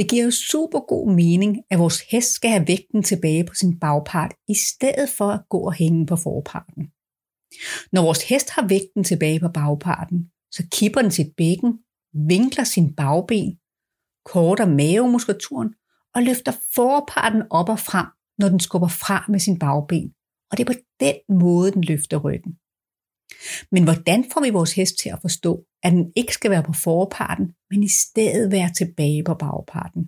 Det giver jo super god mening, at vores hest skal have vægten tilbage på sin bagpart, i stedet for at gå og hænge på forparten. Når vores hest har vægten tilbage på bagparten, så kipper den sit bækken, vinkler sin bagben, korter mavemuskulaturen og løfter forparten op og frem, når den skubber fra med sin bagben. Og det er på den måde, den løfter ryggen. Men hvordan får vi vores hest til at forstå, at den ikke skal være på forparten, men i stedet være tilbage på bagparten?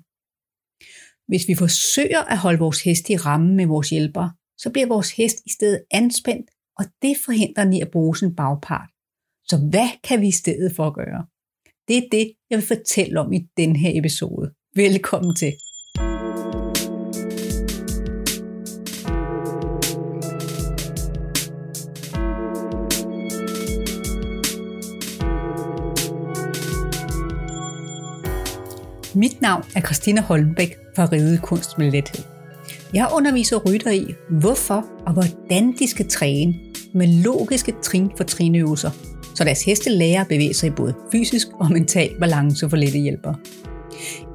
Hvis vi forsøger at holde vores hest i rammen med vores hjælper, så bliver vores hest i stedet anspændt, og det forhindrer den i at bruge sin bagpart. Så hvad kan vi i stedet for at gøre? Det er det, jeg vil fortælle om i den her episode. Velkommen til. Mit navn er Christina Holmbæk fra Ride Kunst med Lethed. Jeg underviser rytter i, hvorfor og hvordan de skal træne med logiske trin for trinøvelser, så deres heste lærer at bevæge sig i både fysisk og mental balance for lette hjælper.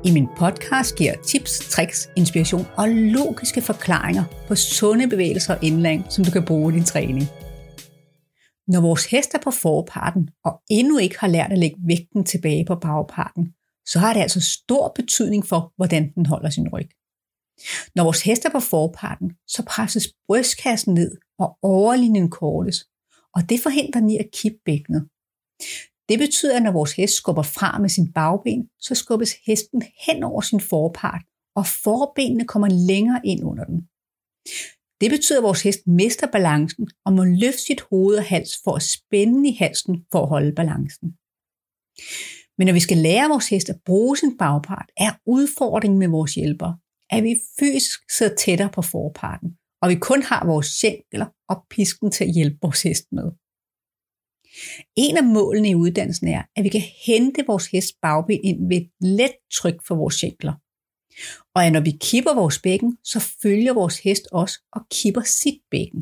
I min podcast giver tips, tricks, inspiration og logiske forklaringer på sunde bevægelser og indlæring, som du kan bruge i din træning. Når vores hest er på forparten og endnu ikke har lært at lægge vægten tilbage på bagparten, så har det altså stor betydning for, hvordan den holder sin ryg. Når vores hest er på forparten, så presses brystkassen ned, og overlinjen kortes, og det forhindrer den i at kippe bækkenet. Det betyder, at når vores hest skubber fra med sin bagben, så skubbes hesten hen over sin forpart, og forbenene kommer længere ind under den. Det betyder, at vores hest mister balancen og må løfte sit hoved og hals for at spænde i halsen for at holde balancen. Men når vi skal lære vores hest at bruge sin bagpart, er udfordringen med vores hjælper, at vi fysisk sidder tættere på forparten, og vi kun har vores skænkler og pisken til at hjælpe vores hest med. En af målene i uddannelsen er, at vi kan hente vores hest bagben ind ved et let tryk for vores skænkler. Og at når vi kipper vores bækken, så følger vores hest os og kipper sit bækken.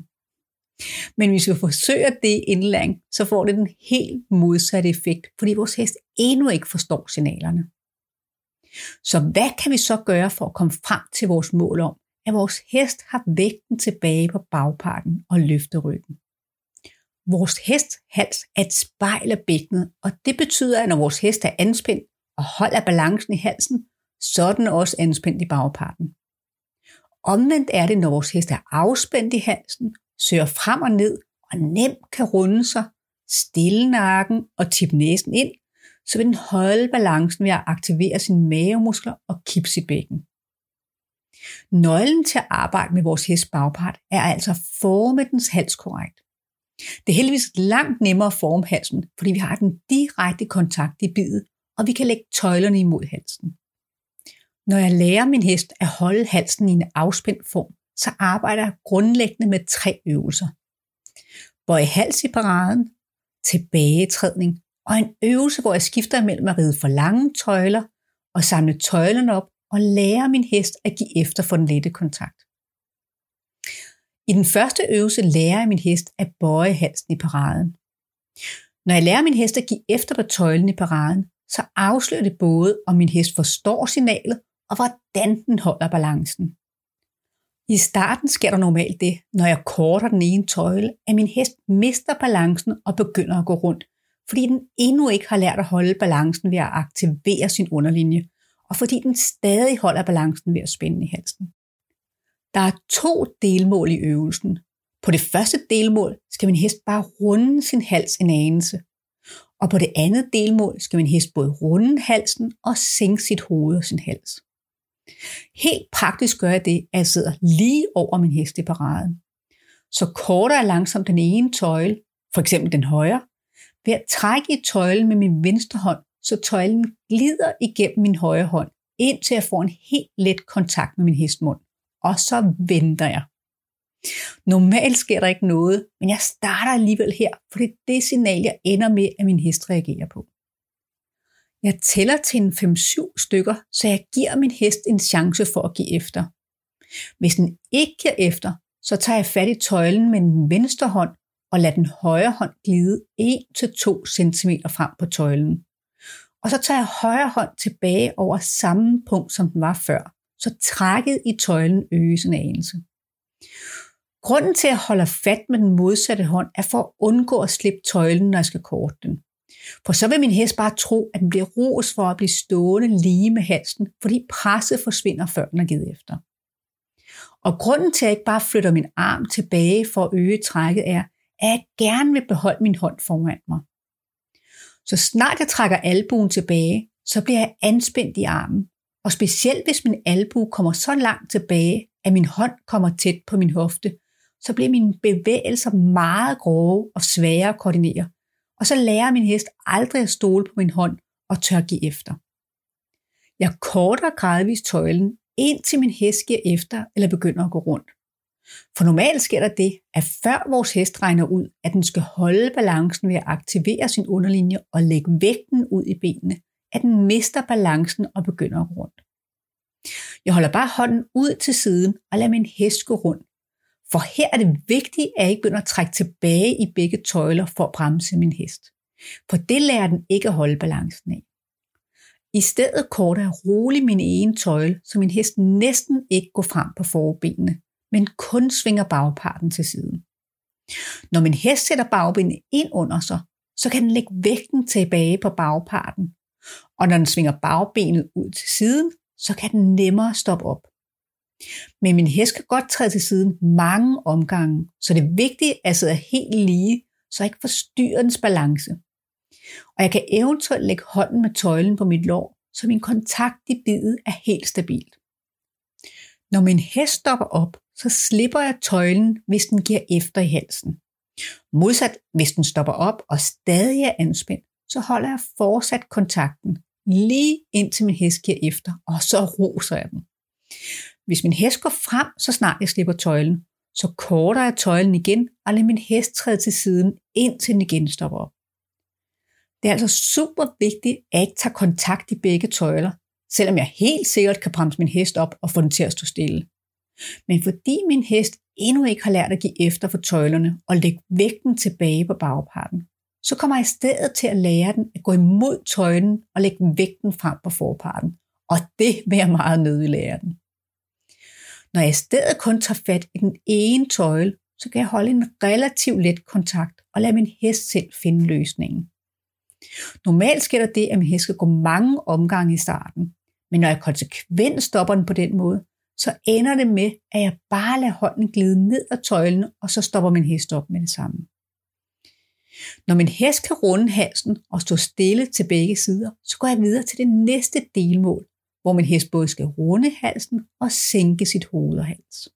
Men hvis vi forsøger det indlæring, så får det den helt modsatte effekt, fordi vores hest endnu ikke forstår signalerne. Så hvad kan vi så gøre for at komme frem til vores mål om, at vores hest har vægten tilbage på bagparten og løfter ryggen? Vores hest hals er et spejl af bækkenet, og det betyder, at når vores hest er anspændt og holder balancen i halsen, så er den også anspændt i bagparten. Omvendt er det, når vores hest er afspændt i halsen, søger frem og ned og nemt kan runde sig, stille nakken og tippe næsen ind, så vil den holde balancen ved at aktivere sine mavemuskler og kippe sit bækken. Nøglen til at arbejde med vores hest bagpart er altså at forme dens hals korrekt. Det er heldigvis langt nemmere at forme halsen, fordi vi har den direkte kontakt i bidet, og vi kan lægge tøjlerne imod halsen. Når jeg lærer min hest at holde halsen i en afspændt form, så arbejder jeg grundlæggende med tre øvelser. Bøj hals i paraden, tilbagetrædning og en øvelse, hvor jeg skifter mellem at ride for lange tøjler og samle tøjlerne op og lære min hest at give efter for den lette kontakt. I den første øvelse lærer jeg min hest at bøje halsen i paraden. Når jeg lærer min hest at give efter på tøjlen i paraden, så afslører det både, om min hest forstår signalet, og hvordan den holder balancen. I starten sker der normalt det, når jeg korter den ene tøjle, at min hest mister balancen og begynder at gå rundt, fordi den endnu ikke har lært at holde balancen ved at aktivere sin underlinje, og fordi den stadig holder balancen ved at spænde i halsen. Der er to delmål i øvelsen. På det første delmål skal min hest bare runde sin hals en anelse. Og på det andet delmål skal min hest både runde halsen og sænke sit hoved og sin hals. Helt praktisk gør jeg det, at jeg sidder lige over min hest i paraden. Så korter jeg langsomt den ene tøjle, for eksempel den højre, ved at trække i tøjlen med min venstre hånd, så tøjlen glider igennem min højre hånd, indtil jeg får en helt let kontakt med min hestmund. Og så venter jeg. Normalt sker der ikke noget, men jeg starter alligevel her, for det er det signal, jeg ender med, at min hest reagerer på. Jeg tæller til en 5-7 stykker, så jeg giver min hest en chance for at give efter. Hvis den ikke giver efter, så tager jeg fat i tøjlen med den venstre hånd og lader den højre hånd glide 1-2 cm frem på tøjlen. og så tager jeg højre hånd tilbage over samme punkt, som den var før, så trækket i tøjlen øges en anelse. Grunden til at holde fat med den modsatte hånd er for at undgå at slippe tøjlen, når jeg skal korte den. For så vil min hest bare tro, at den bliver ros for at blive stående lige med halsen, fordi presset forsvinder, før den er givet efter. Og grunden til, at jeg ikke bare flytter min arm tilbage for at øge trækket, er, at jeg gerne vil beholde min hånd foran mig. Så snart jeg trækker albuen tilbage, så bliver jeg anspændt i armen. Og specielt hvis min albue kommer så langt tilbage, at min hånd kommer tæt på min hofte, så bliver mine bevægelser meget grove og svære at koordinere. Og så lærer min hest aldrig at stole på min hånd og tør give efter. Jeg korter gradvist tøjlen, indtil min hest giver efter eller begynder at gå rundt. For normalt sker der det, at før vores hest regner ud, at den skal holde balancen ved at aktivere sin underlinje og lægge vægten ud i benene, at den mister balancen og begynder at gå rundt. Jeg holder bare hånden ud til siden og lader min hest gå rundt. For her er det vigtigt, at jeg ikke begynder at trække tilbage i begge tøjler for at bremse min hest. For det lærer den ikke at holde balancen af. I stedet korter jeg roligt min ene tøjle, så min hest næsten ikke går frem på forbenene, men kun svinger bagparten til siden. Når min hest sætter bagbenene ind under sig, så kan den lægge vægten tilbage på bagparten. Og når den svinger bagbenet ud til siden, så kan den nemmere stoppe op. Men min hest kan godt træde til siden mange omgange, så det er vigtigt at jeg sidder helt lige, så jeg ikke forstyrrer dens balance. Og jeg kan eventuelt lægge hånden med tøjlen på mit lår, så min kontakt i bidet er helt stabilt. Når min hest stopper op, så slipper jeg tøjlen, hvis den giver efter i halsen. Modsat, hvis den stopper op og stadig er anspændt, så holder jeg fortsat kontakten, lige indtil min hest giver efter, og så roser jeg den. Hvis min hest går frem, så snart jeg slipper tøjlen, så korter jeg tøjlen igen og lader min hest træde til siden, indtil den igen stopper op. Det er altså super vigtigt, at jeg ikke tager kontakt i begge tøjler, selvom jeg helt sikkert kan bremse min hest op og få den til at stå stille. Men fordi min hest endnu ikke har lært at give efter for tøjlerne og lægge vægten tilbage på bagparten, så kommer jeg i stedet til at lære den at gå imod tøjlen og lægge vægten frem på forparten. Og det vil jeg meget nødig lære den. Når jeg i stedet kun tager fat i den ene tøjle, så kan jeg holde en relativt let kontakt og lade min hest selv finde løsningen. Normalt sker der det, at min hest skal gå mange omgange i starten, men når jeg konsekvent stopper den på den måde, så ender det med, at jeg bare lader hånden glide ned ad tøjlen, og så stopper min hest op med det samme. Når min hest kan runde halsen og stå stille til begge sider, så går jeg videre til det næste delmål, hvor min hest både skal runde halsen og sænke sit hoved og hals.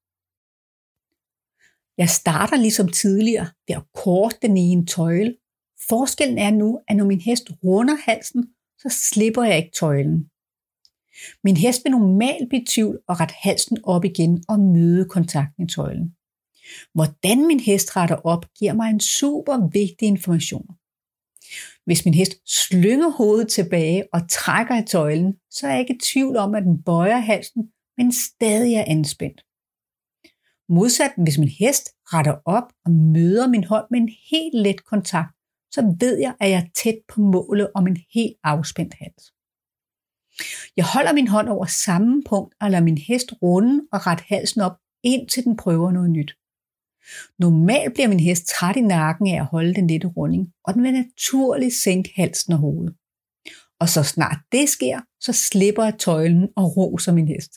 Jeg starter ligesom tidligere ved at korte den ene tøjle. Forskellen er nu, at når min hest runder halsen, så slipper jeg ikke tøjlen. Min hest vil normalt blive tvivl og rette halsen op igen og møde kontakten i tøjlen. Hvordan min hest retter op, giver mig en super vigtig information. Hvis min hest slynger hovedet tilbage og trækker i tøjlen, så er jeg ikke i tvivl om, at den bøjer halsen, men stadig er anspændt. Modsat, hvis min hest retter op og møder min hånd med en helt let kontakt, så ved jeg, at jeg er tæt på målet om en helt afspændt hals. Jeg holder min hånd over samme punkt og lader min hest runde og rette halsen op, indtil den prøver noget nyt. Normalt bliver min hest træt i nakken af at holde den lette runding, og den vil naturligt sænke halsen og hovedet. Og så snart det sker, så slipper jeg tøjlen og roser min hest.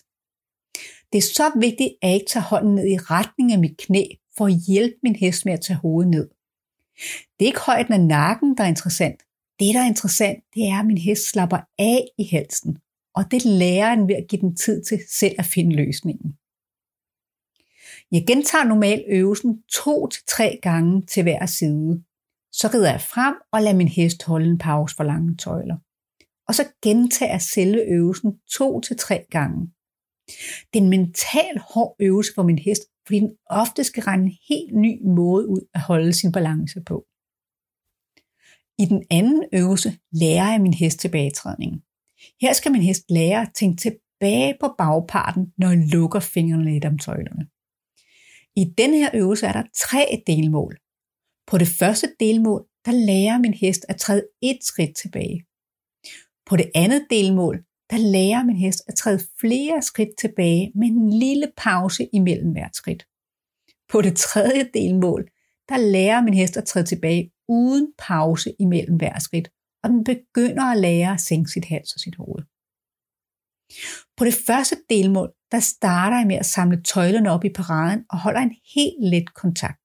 Det er så vigtigt, at jeg ikke tager hånden ned i retning af mit knæ, for at hjælpe min hest med at tage hovedet ned. Det er ikke højden af nakken, der er interessant. Det, der er interessant, det er, at min hest slapper af i halsen, og det lærer den ved at give den tid til selv at finde løsningen. Jeg gentager normalt øvelsen to til tre gange til hver side. Så rider jeg frem og lader min hest holde en pause for lange tøjler. Og så gentager jeg selve øvelsen to til tre gange. Det er en mental hård øvelse for min hest, fordi den ofte skal regne en helt ny måde ud at holde sin balance på. I den anden øvelse lærer jeg min hest tilbagetrædning. Her skal min hest lære at tænke tilbage på bagparten, når jeg lukker fingrene lidt om tøjlerne. I denne her øvelse er der tre delmål. På det første delmål, der lærer min hest at træde et skridt tilbage. På det andet delmål, der lærer min hest at træde flere skridt tilbage med en lille pause imellem hvert skridt. På det tredje delmål, der lærer min hest at træde tilbage uden pause imellem hver skridt, og den begynder at lære at sænke sit hals og sit hoved. På det første delmål, der starter jeg med at samle tøjlerne op i paraden og holder en helt let kontakt.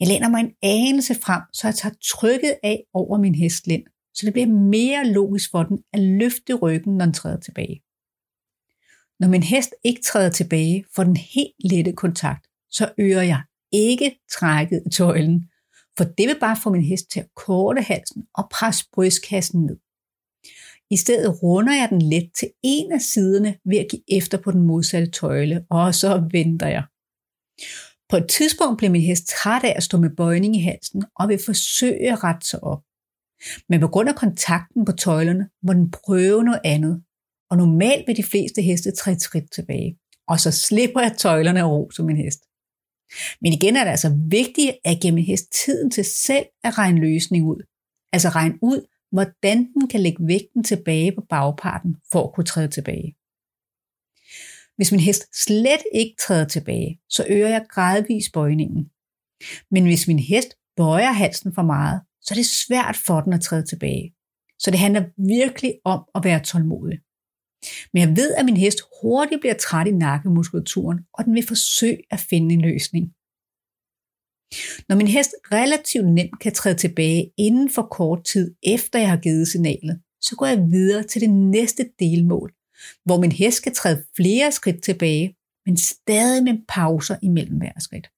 Jeg læner mig en anelse frem, så jeg tager trykket af over min hestlænd, så det bliver mere logisk for den at løfte ryggen, når den træder tilbage. Når min hest ikke træder tilbage for den helt lette kontakt, så øger jeg ikke trækket i tøjlen, for det vil bare få min hest til at korte halsen og presse brystkassen ned. I stedet runder jeg den let til en af siderne ved at give efter på den modsatte tøjle, og så venter jeg. På et tidspunkt bliver min hest træt af at stå med bøjning i halsen og vil forsøge at rette sig op. Men på grund af kontakten på tøjlerne må den prøve noget andet, og normalt vil de fleste heste træde skridt tilbage, og så slipper jeg tøjlerne og ro som min hest. Men igen er det altså vigtigt at give min hest tiden til selv at regne løsning ud. Altså regne ud, hvordan den kan lægge vægten tilbage på bagparten for at kunne træde tilbage. Hvis min hest slet ikke træder tilbage, så øger jeg gradvis bøjningen. Men hvis min hest bøjer halsen for meget, så er det svært for den at træde tilbage. Så det handler virkelig om at være tålmodig. Men jeg ved, at min hest hurtigt bliver træt i nakkemuskulaturen, og den vil forsøge at finde en løsning. Når min hest relativt nemt kan træde tilbage inden for kort tid efter jeg har givet signalet, så går jeg videre til det næste delmål, hvor min hest skal træde flere skridt tilbage, men stadig med pauser imellem hver skridt.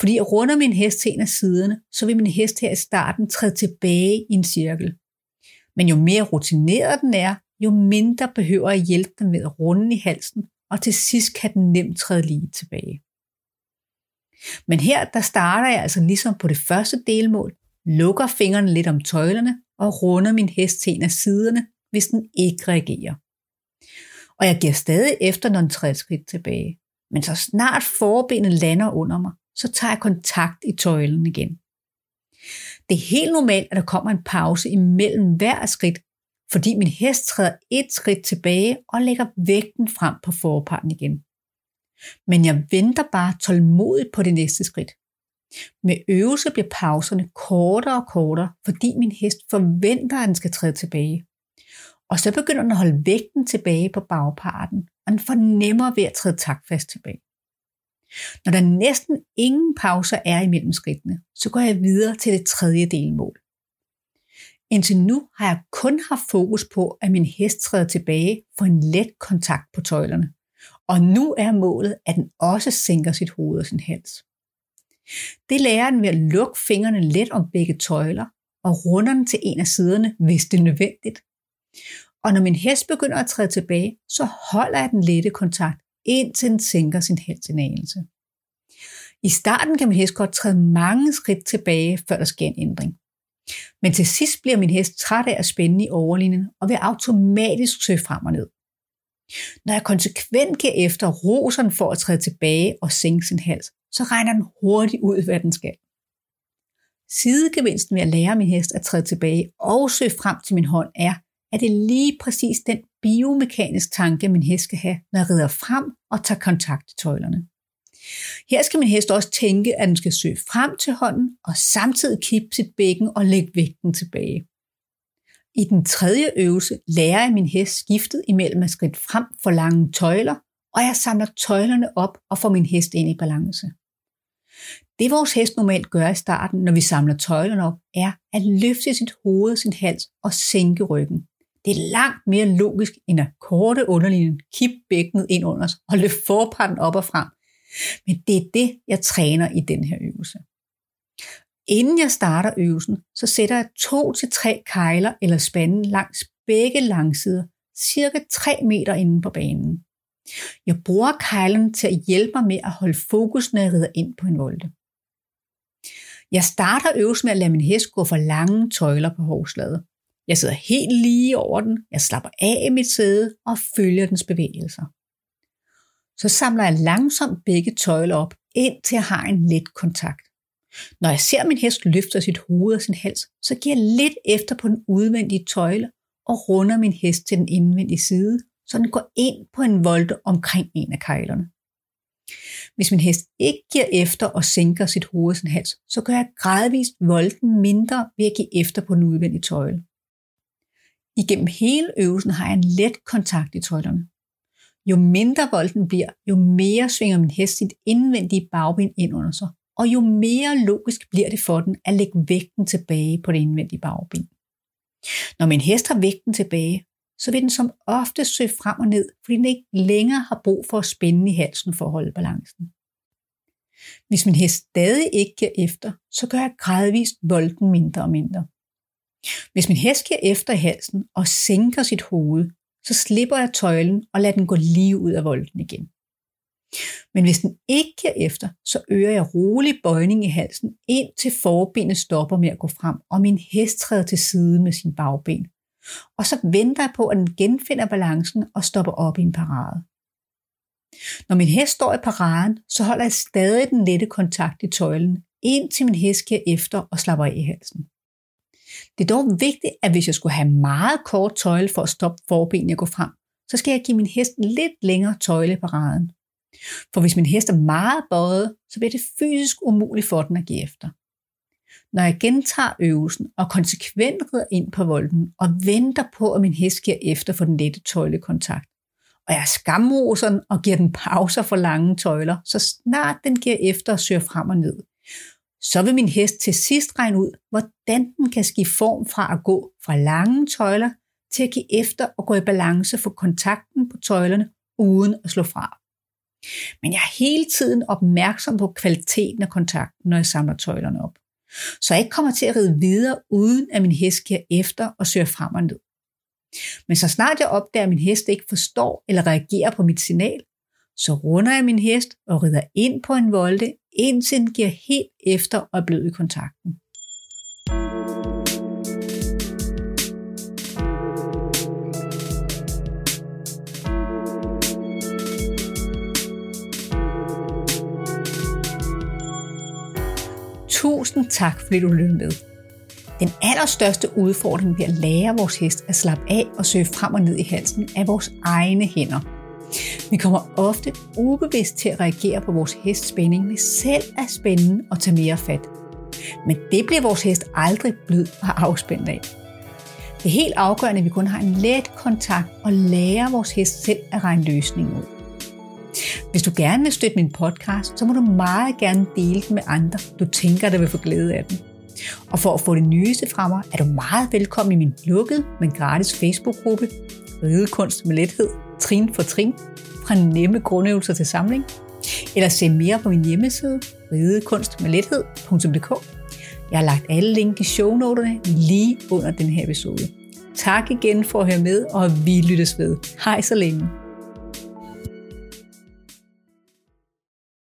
Fordi jeg runder min hest til en af siderne, så vil min hest her i starten træde tilbage i en cirkel. Men jo mere rutineret den er, jo mindre behøver jeg hjælpe den med at runde i halsen, og til sidst kan den nemt træde lige tilbage. Men her der starter jeg altså ligesom på det første delmål, lukker fingrene lidt om tøjlerne og runder min hest til en af siderne, hvis den ikke reagerer. Og jeg giver stadig efter, nogle den skridt tilbage. Men så snart forbenet lander under mig, så tager jeg kontakt i tøjlen igen. Det er helt normalt, at der kommer en pause imellem hver skridt, fordi min hest træder et skridt tilbage og lægger vægten frem på forparten igen. Men jeg venter bare tålmodigt på det næste skridt. Med øvelse bliver pauserne kortere og kortere, fordi min hest forventer, at den skal træde tilbage. Og så begynder den at holde vægten tilbage på bagparten, og den får nemmere ved at træde taktfast tilbage. Når der næsten ingen pauser er imellem skridtene, så går jeg videre til det tredje delmål. Indtil nu har jeg kun haft fokus på, at min hest træder tilbage for en let kontakt på tøjlerne. Og nu er målet, at den også sænker sit hoved og sin hals. Det lærer den ved at lukke fingrene let om begge tøjler og runder den til en af siderne, hvis det er nødvendigt. Og når min hest begynder at træde tilbage, så holder jeg den lette kontakt, indtil den sænker sin hals en anelse. I starten kan min hest godt træde mange skridt tilbage, før der sker en ændring. Men til sidst bliver min hest træt af at spænde i overlinjen og vil automatisk søge frem og ned. Når jeg konsekvent giver efter roseren for at træde tilbage og sænke sin hals, så regner den hurtigt ud, hvad den skal. Sidegevinsten ved at lære min hest at træde tilbage og søge frem til min hånd er, at det er lige præcis den biomekanisk tanke, min hest skal have, når jeg rider frem og tager kontakt til tøjlerne. Her skal min hest også tænke, at den skal søge frem til hånden og samtidig kippe sit bækken og lægge vægten tilbage. I den tredje øvelse lærer jeg min hest skiftet imellem at skridt frem for lange tøjler, og jeg samler tøjlerne op og får min hest ind i balance. Det vores hest normalt gør i starten, når vi samler tøjlerne op, er at løfte sit hoved, sin hals og sænke ryggen. Det er langt mere logisk end at korte underlinjen, kippe bækkenet ind under os og løfte forparten op og frem. Men det er det, jeg træner i den her øvelse. Inden jeg starter øvelsen, så sætter jeg to til tre kejler eller spanden langs begge langsider, cirka 3 meter inde på banen. Jeg bruger kejlen til at hjælpe mig med at holde fokus, når jeg rider ind på en volte. Jeg starter øvelsen med at lade min hest gå for lange tøjler på hovslaget. Jeg sidder helt lige over den, jeg slapper af i mit sæde og følger dens bevægelser. Så samler jeg langsomt begge tøjler op, indtil jeg har en let kontakt. Når jeg ser min hest løfte sit hoved og sin hals, så giver jeg lidt efter på den udvendige tøjle og runder min hest til den indvendige side, så den går ind på en volte omkring en af kejlerne. Hvis min hest ikke giver efter og sænker sit hoved og sin hals, så gør jeg gradvist volden mindre ved at give efter på den udvendige tøjle. Igennem hele øvelsen har jeg en let kontakt i tøjlerne. Jo mindre volden bliver, jo mere svinger min hest sit indvendige bagben ind under sig, og jo mere logisk bliver det for den at lægge vægten tilbage på det indvendige bagben. Når min hest har vægten tilbage, så vil den som ofte søge frem og ned, fordi den ikke længere har brug for at spænde i halsen for at holde balancen. Hvis min hest stadig ikke giver efter, så gør jeg gradvist volden mindre og mindre. Hvis min hest giver efter i halsen og sænker sit hoved, så slipper jeg tøjlen og lader den gå lige ud af volden igen. Men hvis den ikke giver efter, så øger jeg rolig bøjning i halsen, indtil forbenet stopper med at gå frem, og min hest træder til side med sin bagben. Og så venter jeg på, at den genfinder balancen og stopper op i en parade. Når min hest står i paraden, så holder jeg stadig den lette kontakt i tøjlen, indtil min hest giver efter og slapper af i halsen. Det er dog vigtigt, at hvis jeg skulle have meget kort tøjle for at stoppe forbenet at gå frem, så skal jeg give min hest lidt længere tøjle i paraden. For hvis min hest er meget bøjet, så bliver det fysisk umuligt for den at give efter. Når jeg gentager øvelsen og konsekvent rider ind på volden og venter på, at min hest giver efter for den lette tøjlekontakt, og jeg skamroser den og giver den pauser for lange tøjler, så snart den giver efter og søger frem og ned, så vil min hest til sidst regne ud, hvordan den kan skifte form fra at gå fra lange tøjler til at give efter og gå i balance for kontakten på tøjlerne uden at slå fra. Men jeg er hele tiden opmærksom på kvaliteten af kontakten, når jeg samler tøjlerne op. Så jeg ikke kommer til at ride videre, uden at min hest giver efter og søger frem og ned. Men så snart jeg opdager, at min hest ikke forstår eller reagerer på mit signal, så runder jeg min hest og rider ind på en volte, indtil den giver helt efter og er blød i kontakten. Tusind tak, fordi du lyttede med. Den allerstørste udfordring ved at lære vores hest at slappe af og søge frem og ned i halsen er vores egne hænder. Vi kommer ofte ubevidst til at reagere på vores hests spænding ved selv at spænde og tage mere fat. Men det bliver vores hest aldrig blød og afspændt af. Det er helt afgørende, at vi kun har en let kontakt og lærer vores hest selv at regne løsningen ud. Hvis du gerne vil støtte min podcast, så må du meget gerne dele den med andre, du tænker, der vil få glæde af den. Og for at få det nyeste fra mig, er du meget velkommen i min lukkede, men gratis Facebook-gruppe, Ridekunst med lethed, trin for trin, fra nemme grundøvelser til samling. Eller se mere på min hjemmeside, ridekunstmedlethed.dk. Jeg har lagt alle link i shownoterne lige under den her episode. Tak igen for at høre med, og vi lyttes ved. Hej så længe.